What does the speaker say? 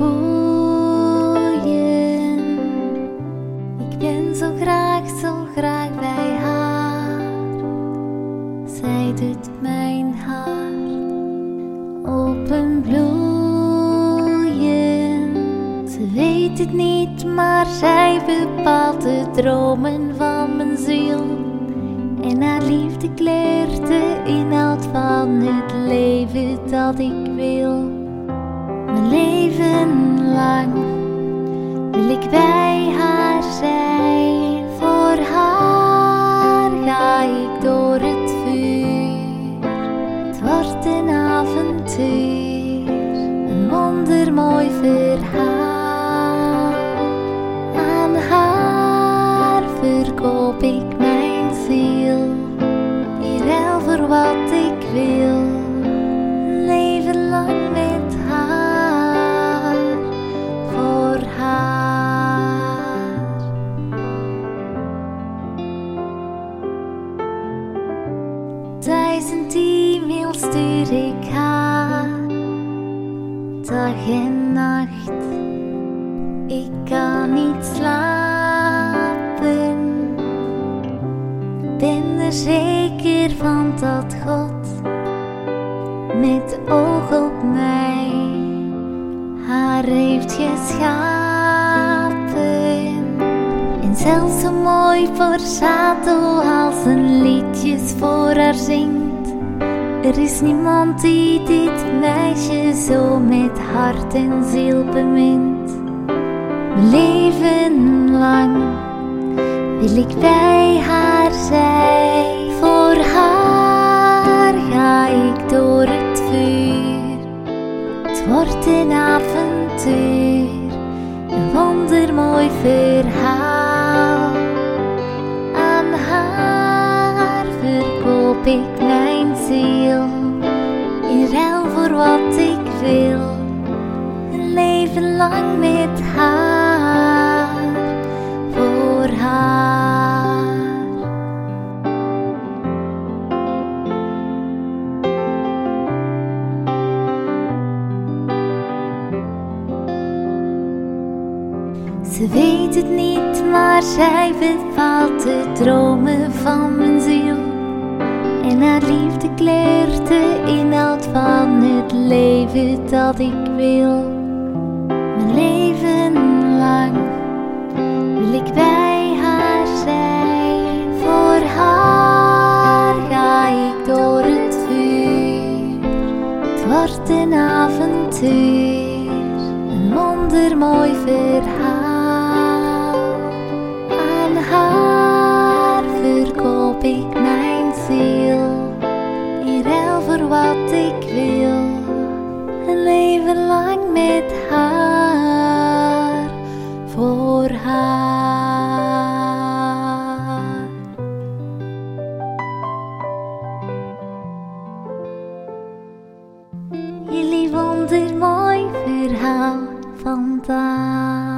boeien. Ik ben zo graag, zo graag bij haar. Zij doet mijn hart openbloeien. Ze weet het niet, maar zij bepaalt de dromen van mijn ziel. En haar liefde kleurt de inhoud van het leven dat ik wil. Mijn leven lang wil ik bij haar zijn. Voor haar ga ik door het vuur. Het wordt een avontuur, een wondermooi verhaal. Aan haar verkoop ik mijn ziel, in ruil voor wat ik wil. Leven lang Duizend e-mails stuur ik haar, dag en nacht. Ik kan niet slapen, ben er zeker van dat God met oog op mij haar heeft geschapen. Zelfs zo mooi Borsato als een liedjes voor haar zingt. Er is niemand die dit meisje zo met hart en ziel bemint. Mijn leven lang wil ik bij haar zijn. Voor haar ga ik door het vuur. Het wordt een avontuur, een wondermooi verhaal. Ik mijn ziel, in ruil voor wat ik wil. Een leven lang met haar, voor haar. Ze weet het niet, maar zij bepaalt de dromen van mijn ziel. En haar liefde kleurt de inhoud van het leven dat ik wil. Mijn leven lang wil ik bij haar zijn. Voor haar ga ik door het vuur. Het wordt een avontuur, een wondermooi verhaal. Ik wil. Een leven lang met haar, voor haar. Jullie wondermooi verhaal vandaag.